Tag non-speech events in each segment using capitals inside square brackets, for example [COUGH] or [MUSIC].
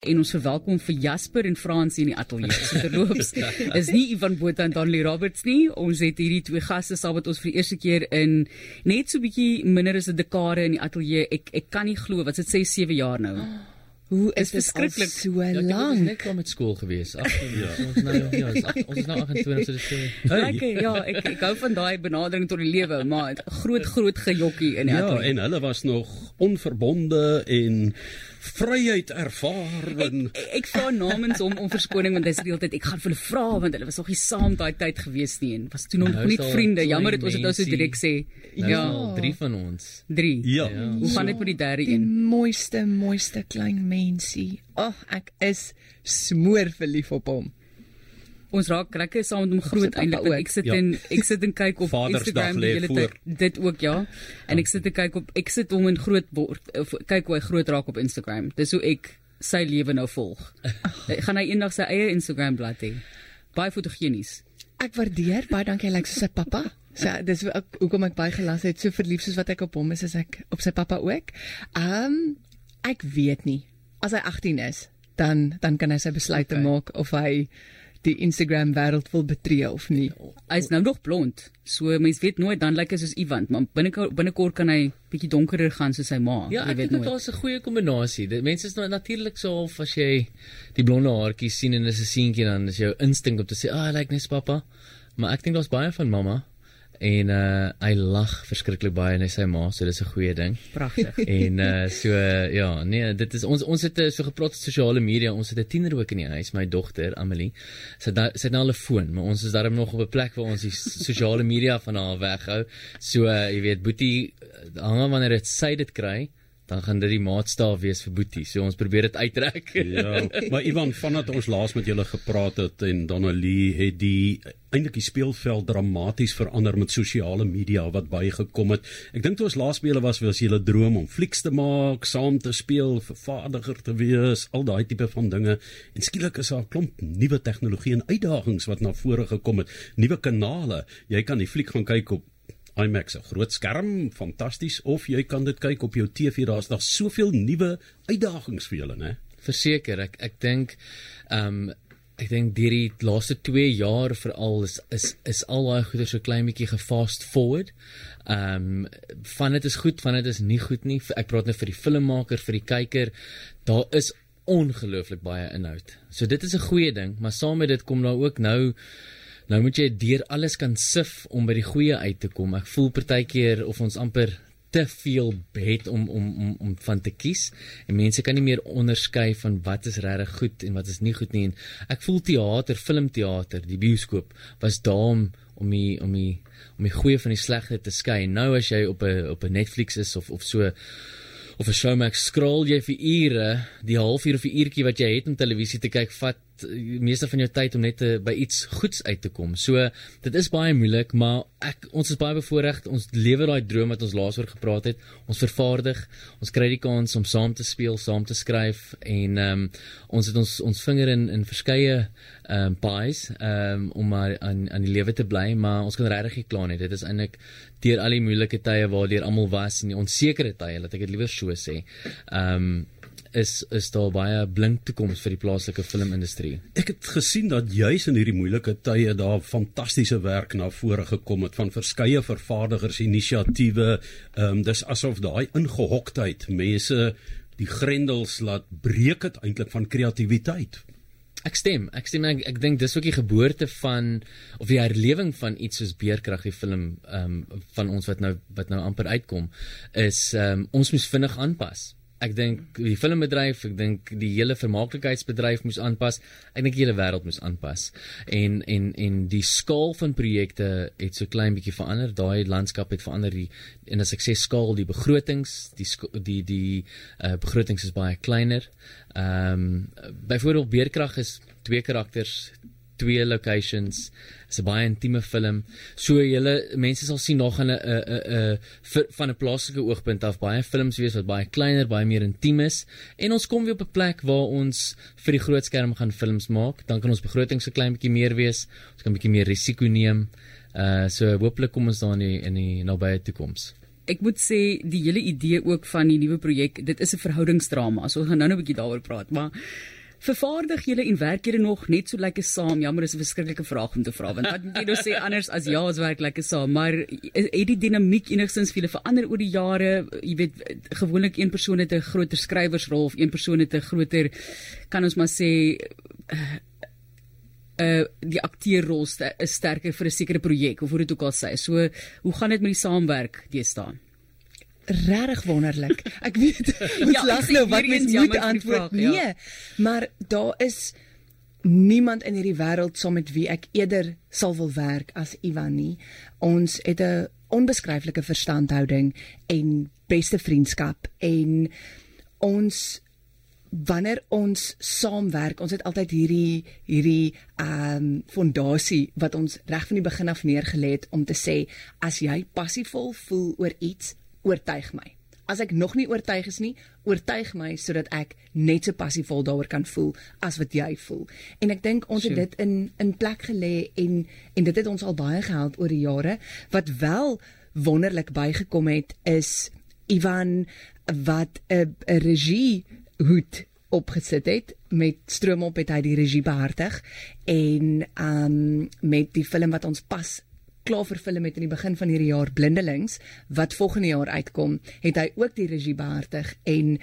en ons verwelkom vir Jasper en Fransie in die ateljee. So terloops [LAUGHS] [LAUGHS] is nie Ivan Botha en Danley Roberts nie. Ons het hierdie twee gaste saam met ons vir die eerste keer in net so bietjie minder as 'n dekade in die ateljee. Ek ek kan nie glo wat dit sê 7 jaar nou. Hoe is dit skrikkelik so Ja, lank? ek het net klaar met skool gewees. Ag, [LAUGHS] ja. Ons nou ja, ag- ons is nou 28 so dit sê. Lekker, ja, ek ek hou van daai benadering tot die lewe, maar groot groot gejokkie in die Ja, ateljee. en hulle was nog onverbonde en vryheid ervaar en Ek, ek vra namens hom om verskoning want hy sê die hele tyd ek gaan vir hulle vra want hulle was nog nie saam daai tyd gewees nie en was toe nog Nou daar vriende. Jammer dat ons dit nou so direk sê. Nou Ja, drie van ons. 3. ja. Hoe gaan dit met die derde Die een? mooiste, mooiste klein mensie. Ag, oh, ek is smoor verlief op hom. Ons raak lekker saam met hom groot eintlik. ook. Ek sit Ja. en ek sit en kyk op Instagram die lê hele voor. tyd. Dit ook ja. En ek sit en kyk op ek sit hom in groot word of, kyk hoe hy groot raak op Instagram. Dis hoe ek sy lewe nou volg. [LAUGHS] Gaan hy eendag sy eie Instagram bladsy hê. Baie fotogenies. Ek waardeer baie dankie hy lyk soos sy pappa. So dis hoe ek- hoekom ek baie gelas het. So verlief soos wat ek op hom is, is ek op sy pappa ook. Ehm um, ek weet nie. As hy 18 is, dan dan kan hy sy besluite okay. maak of hy die Instagram wêreld wil betree of nie. Hy's nou nog blond. So mens weet nooit dan lyk hy soos Ivan, maar binnekort binnekort kan hy bietjie donkerder gaan soos sy ma. Ja, ek weet dink dit nooit. daar's 'n goeie kombinasie. Dit mense is nou natuurlik so half as jy die blonde haartjies sien en dis 'n seentjie dan is jou instink om te sê, "Ah, hy lyk net soos pappa." Maar ek dink daar's baie van mamma en uh hy lag verskriklik baie en hy sy ma, so dis 'n goeie ding. Pragtig. [LAUGHS] en uh so uh, ja, nee, dit is ons ons het uh, so gepraat op sosiale media. Ons het 'n tiener ook in die huis, my dogter Amelie. Sy nou- sy het nou 'n foon, maar ons is daarom nog op 'n plek waar ons die sosiale media van haar weghou. So uh, jy weet, Boetie hang wanneer dit sy dit kry, dan gaan dit die maatstaaf wees vir Boetie. So ons probeer dit uittrek. Ja, maar Ivan, vandat ons laas met julle gepraat het en Donnelly het die eintlik die speelveld dramaties verander met sosiale media wat bygekom het. Ek dink toe ons laas julle was, was julle droom om flieks te maak, saam te speel, vervaardiger te wees, al daai tipe van dinge. En skielik is daar 'n klomp nuwe tegnologie en uitdagings wat na vore gekom het, nuwe kanale. Jy kan die fliek gaan kyk op IMAX, 'n groot skerm, fantasties, of jy kan dit kyk op jou TV. Daar's nog soveel nuwe uitdagings vir julle, né? Verseker, ek ek dink ehm um, ek dink deur die laaste 2 jaar veral is is is al daai goeie so klein bietjie gefast forward. Ehm um, van dit is goed, van dit is nie goed nie. Ek praat nou vir die filmmaker, vir die kyker. Daar is ongelooflik baie inhoud. So dit is 'n goeie ding, maar saam met dit kom daar ook nou nou moet jy deur alles kan sif om by die goeie uit te kom. Ek voel partykeer of ons amper te veel het om om om om van te kies en mense kan nie meer onderskei van wat is regtig goed en wat is nie goed nie en ek voel teater, filmteater, die bioskoop was daar om om die om die om die goeie van die slegte te skei. Nou as jy op 'n op 'n Netflix is of of so of 'n Showmax scroll jy vir ure, die halfuur of 'n uurtjie wat jy het om televisie te kyk, vat meeste van jou tyd om net te, by iets goeds uit te kom. So dit is baie moeilik, maar ek ons is baie bevoorreg. Ons lewe daai droom wat ons laas oor gepraat het. Ons vervaardig, ons kry die kans om saam te speel, saam te skryf en ehm um, ons het ons ons vinger in in verskeie ehm um, pies ehm um, om maar aan aan die lewe te bly, maar ons kan regtig nie kla nie. Dit is eintlik deur al die moeilike tye waardeur almal was en die onsekerte tye, laat ek dit liewer so sê. Ehm um, is is daar baie blink toekoms vir die plaaslike filmindustrie. Ek het gesien dat juis in hierdie moeilike tye daar fantastiese werk na vore gekom het van verskeie vervaardigers inisiatiewe. Ehm um, dis asof daai ingehoktheid mense die grendels laat breek dit eintlik van kreatiwiteit. Ek stem. Ek stem ek, ek dink dis ook die geboorte van of die herlewing van iets soos Beerkrag die film ehm um, van ons wat nou wat nou amper uitkom is ehm um, ons moes vinnig aanpas. Ek dink die filmbedryf, ek dink die hele vermaaklikheidsbedryf moes aanpas. Ek dink die hele wêreld moes aanpas. En en en die skaal van projekte het so klein bietjie verander. Daai landskap het verander die en as ek sê skaal, die begrotings, die die die uh, begrotings is baie kleiner. Ehm um, byvoorbeeld Beerkrag is twee karakters, twee locations. Dit is 'n baie intieme film. So julle mense sal sien gaan 'n 'n 'n van 'n plaaslike oogpunt af baie films wees wat baie kleiner, baie meer intiem is en ons kom weer op 'n plek waar ons vir die groot skerm gaan films maak. Dan kan ons begroting so klein bietjie meer wees. Ons kan bietjie meer risiko neem. Uh so hopelik kom ons daar in die in die nabye toekoms. ek moet sê die hele idee ook van die nuwe projek, dit is 'n verhoudingsdrama. So ons gaan nou nou 'n bietjie daaroor praat, maar Vervaardig julle en werk julle nog net so lekker saam? Jammer, dis 'n verskriklike vraag om te vra want wat moet jy nou sê [LAUGHS] anders as ja, ons werk lekker saam, maar het die dinamiek enigstens vir julle verander oor die jare? Jy weet, gewoonlik een persoon het 'n groter skrywersrol of een persoon het 'n groter kan ons maar sê uh die akteurrol is sterker vir 'n sekere projek of hoe dit ook al sê. So, hoe gaan dit met die saamwerk deesdae? Regtig wonderlik. Ek weet [LAUGHS] ons ja, lag nou wat mens moet antwoord. Vraag, ja. Nee, maar daar is niemand in hierdie wêreld saam met wie ek eerder sal wil werk as Ivan nie. Ons het 'n onbeskryflike verstandhouding en beste vriendskap en ons wanneer ons saamwerk, ons het altyd hierdie hierdie ehm um, fondasie wat ons reg van die begin af neergelê het om te sê as jy passievol voel oor iets, oortuig my. As ek nog nie oortuig is nie, oortuig my sodat ek net so passievol daaroor kan voel as wat jy voel. En ek dink ons het dit in in plek gelê en en dit het ons al baie gehelp oor die jare. Wat wel wonderlik bygekom het is Ivan wat 'n 'n regie hoed opgesit het met stroom op het hy die regie behartig en um met die film wat ons pas klaar vervul met in die begin van hierdie jaar Blindelings wat volgende jaar uitkom, het hy ook die regie behartig en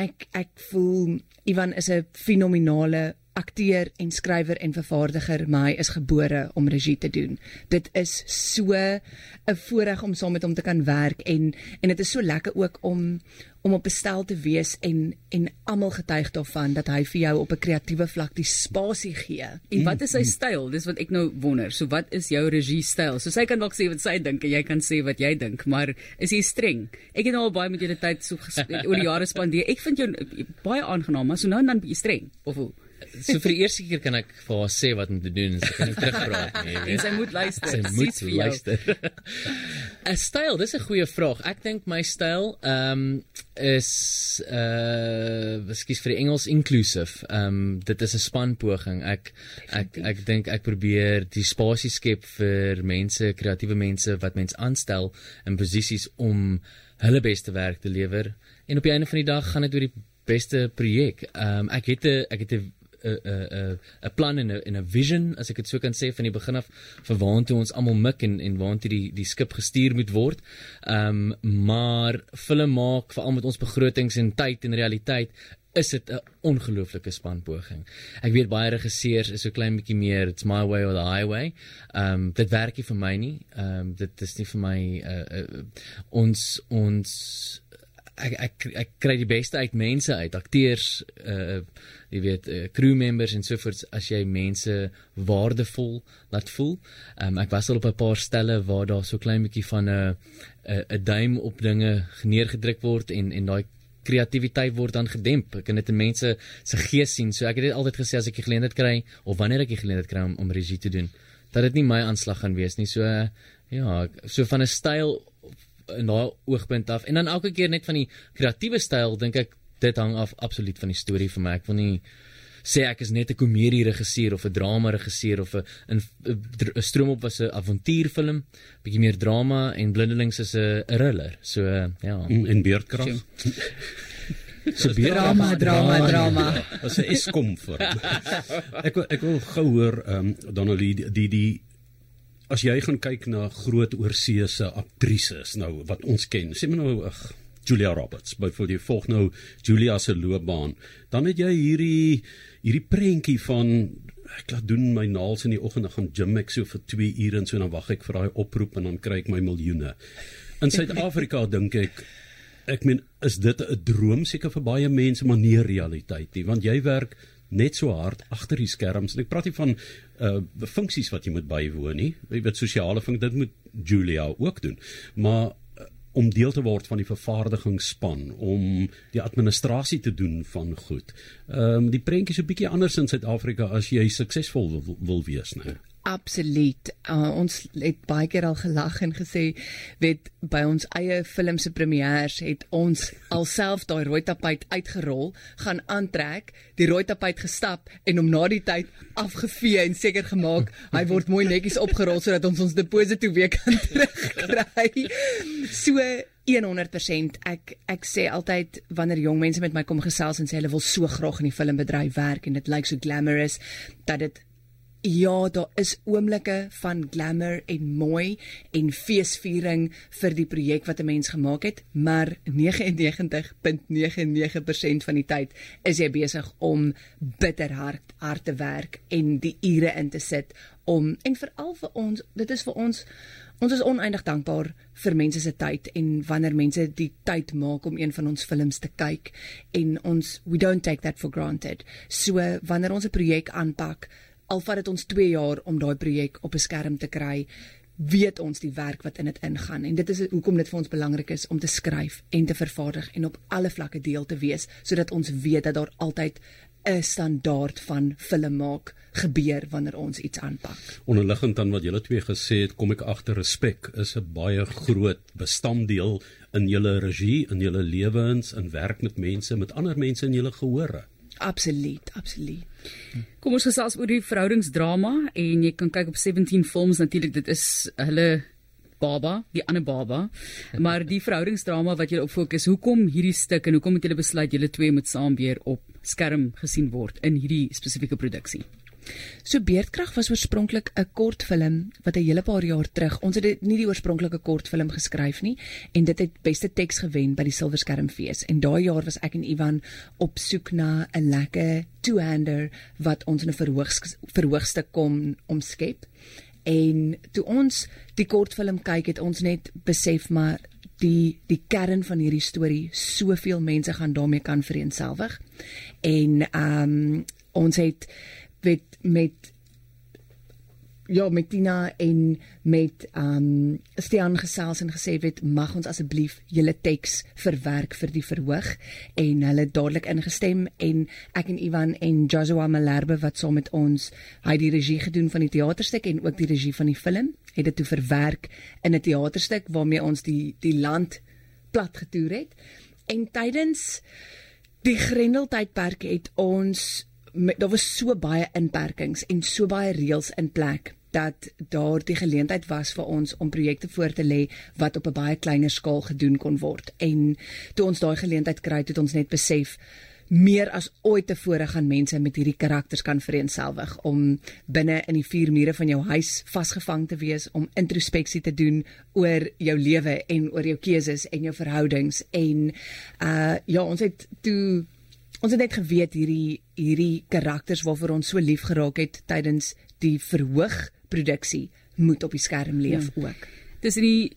ek ek voel Ivan is 'n fenominale akteur en skrywer en vervaardiger, maar hy is gebore om regie te doen. Dit is so 'n voorreg om saam met hom te kan werk en en dit is so lekker ook om om op 'n stel te wees en en almal getuig daarvan dat hy vir jou op 'n kreatiewe vlak die spasie gee. En wat is sy styl? Dis wat ek nou wonder. So wat is jou regie styl? So sy kan dalk sê wat sy dink en jy kan sê wat jy dink, maar is hy streng? Ek het nou al baie met julle tyd so [LAUGHS] oor die jare spandeer. Ek vind jou baie aangenaam, maar so nou en dan bietjie streng of hoe? So vir die eerste keer kan ek vir haar sê wat om te doen, sy kan nie terugpraat nie. [LAUGHS] en sy moet luister. Sy moet luister. 'n [LAUGHS] Styl, dis 'n goeie vraag. Ek dink my styl ehm um, is uh ekskuus vir die Engels inclusive. Ehm um, dit is 'n spanpoging. Ek ek ek dink ek probeer die spasie skep vir mense, kreatiewe mense wat mens aanstel in posisies om hulle beste werk te lewer. En op die einde van die dag gaan dit oor die beste projek. Ehm um, ek het 'n ek het 'n 'n 'n 'n plan en 'n en 'n vision as ek dit so kan sê van die begin af vir waartoe ons almal mik en en waartoe die die skip gestuur moet word. Ehm um, maar film maak veral met ons begrotings en tyd en realiteit is dit 'n ongelooflike spanpoging. Ek weet baie regisseurs is so klein bietjie meer it's my way or the highway. Ehm um, dit werk nie vir my nie. Ehm um, dit is nie vir my uh, uh, ons ons ek ek ek kry die beste uit mense uit akteurs uh jy weet uh, crew members en sovoorts as jy mense waardevol laat voel. Um, ek was al op 'n paar stelle waar daar so klein bietjie van 'n 'n 'n duim op dinge neergedruk word en en daai kreatiwiteit word dan gedemp. Ek kan dit in mense se gees sien. So ek het dit altyd gesê as ek die geleentheid kry of wanneer ek die geleentheid kry om om regie te doen, dat dit nie my aanslag gaan wees nie. So uh, ja, so van 'n styl in daai oogpunt af. En dan elke keer net van die kreatiewe styl dink ek dit hang af absoluut van die storie vir my. Ek wil nie sê ek is net 'n komedie regisseur of 'n drama regisseur of 'n 'n stroomop was 'n avontuurfilm, bietjie meer drama en Blindelings is 'n thriller. So ja. Mm, en Beerdkrag. [LAUGHS] so drama, drama, drama. Wat [LAUGHS] se is kom vir. Ek ek wil gou hoor ehm um, Donnelly die die, die as jy gaan kyk na groot oorseese aktrises nou wat ons ken, sê my nou ag Julia Roberts, byvoorbeeld jy volg nou Julia se loopbaan, dan het jy hierdie hierdie prentjie van ek laat doen my naels in die oggend en gaan gym ek so vir 2 ure en so dan wag ek vir daai oproep en dan kry ek my miljoene. In Suid-Afrika [LAUGHS] dink ek ek meen is dit 'n droom seker vir baie mense maar nie realiteit nie want jy werk net so hard agter die skerms en ek praat nie van uh funksies wat jy moet bywoon nie jy weet sosiale funksie dit moet Julia ook doen maar uh, om deel te word van die vervaardigingsspan om die administrasie te doen van goed. Ehm um, die prentjie is 'n bietjie anders in Suid-Afrika as jy suksesvol wil, wil wees, né? Absoluut. Uh, ons het baie keer al gelag en gesê, weet by ons eie film se premieres het ons alself daai rooi tapuit uitgerol, gaan aantrek, die rooi tapuit gestap en hom na die tyd afgevee en seker gemaak hy word mooi netjies opgerol sodat ons ons deposito weer kan [LAUGHS] terugkry. So 100% ek ek sê altyd wanneer jong mense met my kom gesels en sê hulle wil so graag in die filmbedryf werk en dit lyk so glamorous dat dit ja, daar is oomblikke van glamour en mooi en feesviering vir die projek wat 'n mens gemaak het, maar 99.99% van die tyd is jy besig om bitter hard hard te werk en die ure in te sit om en veral vir ons, dit is vir ons Ons is oneindig dankbaar vir mense se tyd en wanneer mense die tyd maak om een van ons films te kyk en ons we don't take that for granted. So wanneer ons 'n projek aanpak, al vat dit ons 2 jaar om daai projek op 'n skerm te kry, weet ons die werk wat in dit ingaan en dit is hoekom dit vir ons belangrik is om te skryf en te vervaardig en op alle vlakke deel te wees sodat ons weet dat daar altyd 'n standaard van film maak gebeur wanneer ons iets aanpak. Onderliggend aan wat julle twee gesê het, kom ek agter respek is 'n baie groot bestanddeel in julle regie, in julle lewens, in werk met mense, met ander mense in julle gehore. Absoluut, absoluut. Kom ons gesels oor die verhoudingsdrama en jy kan kyk op 17 films natuurlik dit is hulle baba, die ander baba. [LAUGHS] Maar die verhoudingsdrama wat jy op fokus, hoekom hierdie stuk en hoekom het julle besluit julle twee moet saam weer op skerm gesien word in hierdie spesifieke produksie? So Beerdkrag was oorspronklik 'n kortfilm wat 'n hele paar jaar terug, ons het nie die oorspronklike kortfilm geskryf nie en dit het beste teks gewen by die Silverskermfees. En daai jaar was ek en Ivan op soek na 'n lekker two-hander wat ons in 'n verhoogs verhoogste kom omskep. En toe ons die kortfilm kyk, het ons net besef maar die die kern van hierdie storie, soveel mense gaan daarmee kan vereenselwig. En ehm um, ons het met ja met Tina en met um Stean gesels en gesê weet mag ons asseblief julle teks verwerk vir die verhoog? En hulle dadelik ingestem en ek en Ivan en Joshua Malherbe wat saam met ons hy die regie gedoen van die teaterstuk en ook die regie van die film het dit toe verwerk in 'n teaterstuk waarmee ons die die land plat getoer het. En tydens die Grendeltydperk het ons daar was so baie inperkings en so baie reëls in plek dat daar die geleentheid was vir ons om projekte voor te lê wat op 'n baie kleiner skaal gedoen kon word. En toe ons daai geleentheid kry, het ons net besef meer as ooit tevore gaan mense met hierdie karakters kan vereenselwig om binne in die vier mure van jou huis vasgevang te wees om introspeksie te doen oor jou lewe en oor jou keuses en jou verhoudings en uh ja ons het toe Ons het net geweet hierdie hierdie karakters waarvoor ons so lief geraak het tydens die verhoog produksie moet op die skerm leef hmm. ook. Dis in die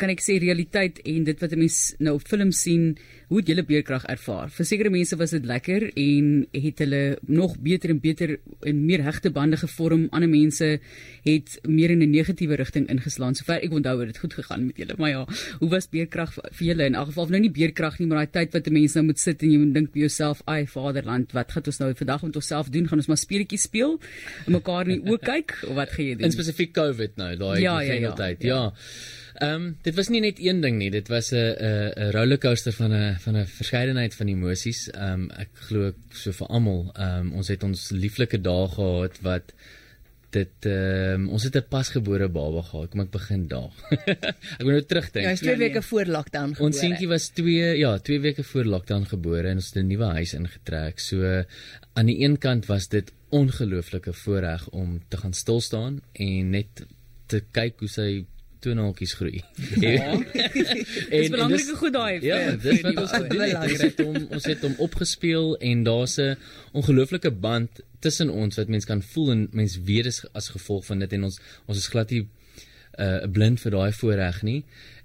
kan ek sê realiteit en dit wat 'n mens nou op film sien, hoe het julle beerkrag ervaar? Vir sekere mense was dit lekker en het hulle nog beter en beter en meer hegte bande gevorm. Ander mense het meer in 'n negatiewe rigting ingeslaan. Sover ek onthou het dit goed gegaan met julle. Maar ja, hoe was beerkrag vir julle in elk geval? Nou nie beerkrag nie, maar daai tyd wat 'n mens nou moet sit en jy moet dink by jouself, "Ai, Vaderland, wat gaan ons nou vandag met onsself doen? Gaan ons maar speletjies speel en mekaar in die oë [LAUGHS] kyk of wat gaan jy doen?" In spesifiek COVID nou, daai ja, ja, ja, tyd. Ja. ja. Ehm um, dit was nie net een ding nie, dit was 'n 'n 'n rollercoaster van 'n van 'n verskeidenheid van emosies. Ehm um, ek glo so vir almal. Ehm um, ons het ons lieflike dae gehad wat dit ehm um, ons het 'n pasgebore baba gehad. Kom ek begin daar. [LAUGHS] ek moet nou terugdink. Ja, hy is 2 weke voor lockdown gebore. Ons seentjie was 2 ja, 2 weke voor lockdown gebore en ons het 'n nuwe huis ingetrek. So aan die een kant was dit ongelooflike voorreg om te gaan stil staan en net te kyk hoe sy toenaaltjies groei. [LAUGHS] Ja. en dis belangrike goed daai. Ja, dis wat ons gedoen het. Ons het hom ons het hom opgespeel en daar's 'n ongelooflike band tussen ons wat mens kan voel en mens weet is as gevolg van dit en ons ons is glad nie uh blind vir daai voorreg nie.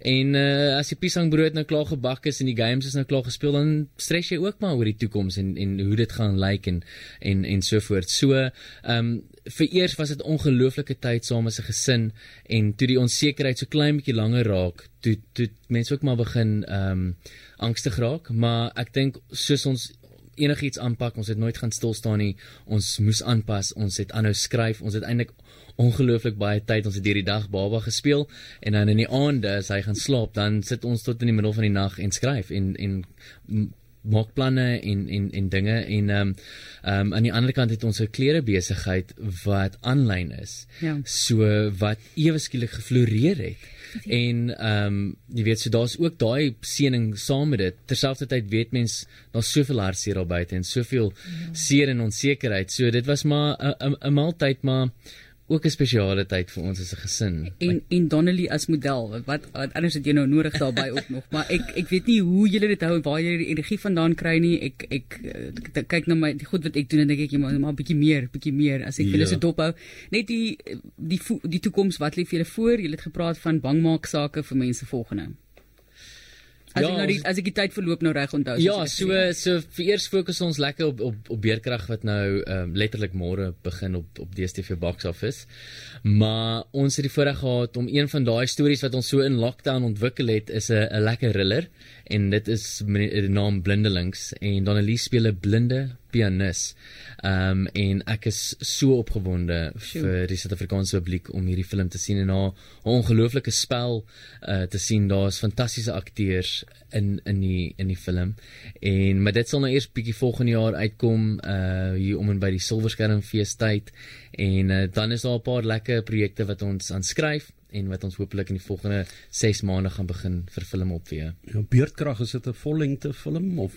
En uh as die piesangbrood nou klaar gebak is en die games is nou klaar gespeel dan stres jy ook maar oor die toekoms en en hoe dit gaan lyk en en en so voort. So ehm um, vir eers was dit ongelooflike tyd saam as 'n gesin en toe die onsekerheid so klein bietjie langer raak, toe toe mense ook maar begin ehm um, angstig raak, maar ek dink soos ons enigiets aanpak, ons het nooit gaan stil staan nie. Ons moes aanpas, ons het aanhou skryf, ons het eintlik ongelooflik baie tyd. Ons het hierdie dag baba gespeel en dan in die aande as hy gaan slaap dan sit ons tot in die middel van die nag en skryf en en maak planne en en en dinge en ehm um, ehm um, aan die ander kant het ons 'n klere besigheid wat aanlyn is. Ja. So wat ewe skielik gefloreer het. En ehm um, jy weet so daar's ook daai seëning saam met dit. Terselfdertyd weet mens daar's soveel hartseer al buite en soveel ja. seer en onsekerheid. So dit was maar 'n 'n maaltyd maar ook 'n spesiale tyd vir ons as 'n gesin. En en Donnelly as model. Wat, wat anders het jy nou nodig daarbey ook nog, maar ek ek weet nie hoe julle dit hou en waar julle die energie vandaan kry nie. Ek ek, ek, ek kyk na my die goed wat ek doen en dink ek jy maar 'n bietjie meer, bietjie meer as ek ja. julle so dophou. Net die die die toekoms wat lê vir julle voor? Julle het gepraat van bangmaak sake vir mense volgende. As ja, ek nou die, as ek die tyd verloop nou reg onthou. Ja, so so vir eers fokus ons lekker op op op beerkrag wat nou ehm um, letterlik môre begin op op DStv box office. Maar ons het die voorreg gehad om een van daai stories wat ons so in lockdown ontwikkel het is 'n 'n lekker thriller en dit is die naam Blindelings en Donnelly speel 'n blinde pianis. Ehm um, en ek is so opgewonde Sjoe. vir die Suid-Afrikaanse publiek om hierdie film te sien en haar ongelooflike spel uh, te sien. Daar's fantastiese akteurs in in die in die film. En maar dit sal nou eers bietjie volgende jaar uitkom uh hier om en by die Silverskerm feestyd en uh, dan is daar 'n paar lekker projekte wat ons aanskryf en wat ons hopelik in die volgende 6 maande gaan begin vir film opvee. Ja, Beerdkrag is dit 'n vollengte film of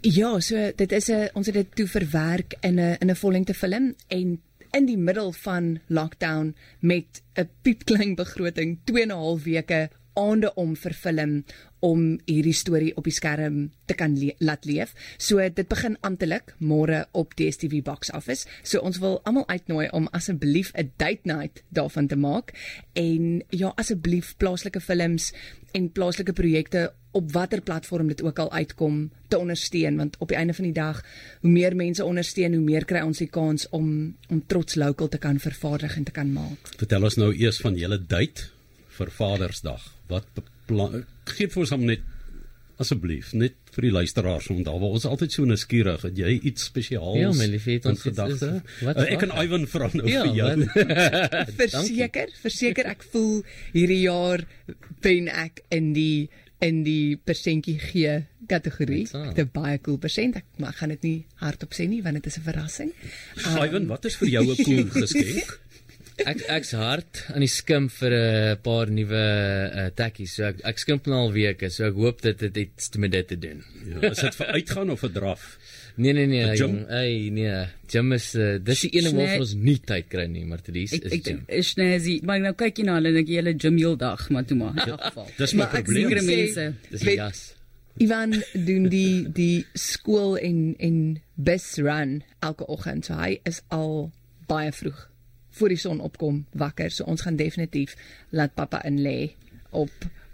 Ja, so dit is 'n ons het dit toe verwerk in 'n in 'n vollengte film en in die middel van lockdown met 'n piepklein begroting 2 en 'n half weke aande om vir film om hierdie storie op die skerm te kan le laat leef. So dit begin amptelik môre op DStv Box Office. So ons wil almal uitnooi om asseblief 'n date night daarvan te maak en ja, asseblief plaaslike films en plaaslike projekte op watter platform dit ook al uitkom te ondersteun want op die einde van die dag hoe meer mense ondersteun hoe meer kry ons die kans om om trots local te kan vervaardig en te kan maak. Vertel ons nou eers van julle date vir Vadersdag. Wat beplan gee vir ons hom net asseblief net vir die luisteraars onthou ons altyd so nuuskierig het jy iets spesiaals Ja my lief het ons gedagte uh, ek en Ivan vra nou ja, vir jou [LAUGHS] verseker verseker ek voel hierdie jaar ben ek in die in die persentjie gee kategorie. Dit is baie cool persent. Ek maar gaan dit nie hardop sê nie want dit is 'n verrassing. Ivan, um, wat is vir jou 'n cool [LAUGHS] geskenk? Ek ek's hard aan die skimp vir 'n paar nuwe uh, tekkies. So ek ek skimp nou al weke. So ek hoop dit het iets met dit te doen. Ja, is dit vir uitgaan of vir draf? Nee nee nee, jong, ey nee. Gym is uh, dis die ene waar ons nie tyd kry nie, maar dit is is gym. Ek is snazy, maar nou kyk jy na hulle en ek julle gym heel dag, maar toe maar in elk geval. Dis my probleem. Sekere mense, dis jas. Ivan doen die die skool en en bus run elke oggend. So hy is al baie vroeg voor die son opkom wakker. So ons gaan definitief laat pappa in lê op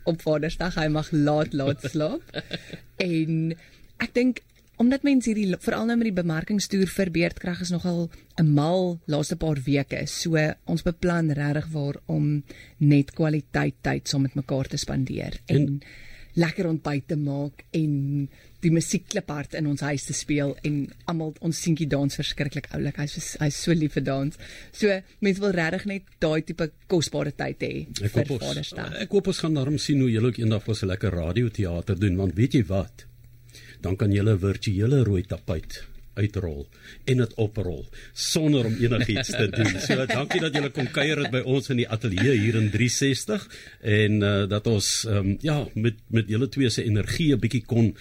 op Vadersdag. Hy mag laat laat slaap. [LAUGHS] en ek dink omdat mense hierdie veral nou met die bemarkingstoer vir beerdkrag is nogal 'n mal laaste paar weke. So ons beplan regtig waar om net kwaliteit tyd saam met mekaar te spandeer en, en lekker ontbyt te maak en die musiekkliphart in ons huis te speel en almal ons seentjie dans verskriklik oulik. Hy's hy's so lief vir dans. So mense wil regtig net daai tipe kosbare tyd hê vir Vadersdag. Ek hoop ons gaan daarom sien hoe julle ook eendag vir 'n lekker radioteater doen want weet jy wat? Dan kan julle 'n virtuele rooi tapuit uitrol en dit oprol sonder om enigiets te doen. So dankie dat julle kom kuier by ons in die ateljee hier in 360 en uh, dat ons um, ja met met julle twee se energie 'n bietjie kon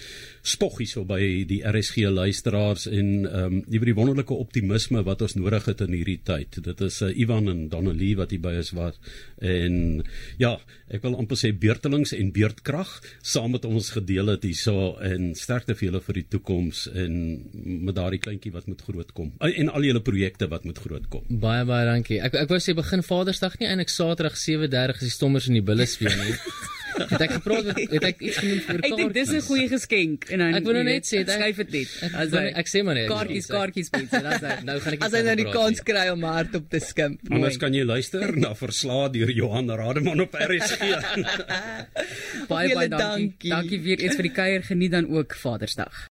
spoggie so by die RSG luisteraars en ehm um, die wonderlike optimisme wat ons nodig het in hierdie tyd. Dit is uh, Ivan en Donnelly wat hier by is wat en ja, ek wil amper sê beurtelings en beurtkrag saam met ons gedeel het hierso en sterkte vir julle vir die toekoms en met daardie kleintjie wat moet groot kom en al julle projekte wat moet groot kom. Baie baie dankie. Ek ek wou sê begin Vadersdag nie eintlik Saterdag 7:30 is die stommers in die bulle speel nie. [LAUGHS] het ek gepraat met het ek iets genoem vir kaartjies? Ek dink dis 'n goeie geskenk en dan Ek wil nou net sê ek skryf dit net. As ek, ek sê maar net kaartjies kaartjies mense, dan sê [LAUGHS] nou gaan ek As hy nou die kans kry om hard op te skimp. Anders kan jy luister na verslae deur Johan Rademan op RSG. [LAUGHS] baie baie dankie. Dankie weer eens vir die kuier. Geniet dan ook Vadersdag.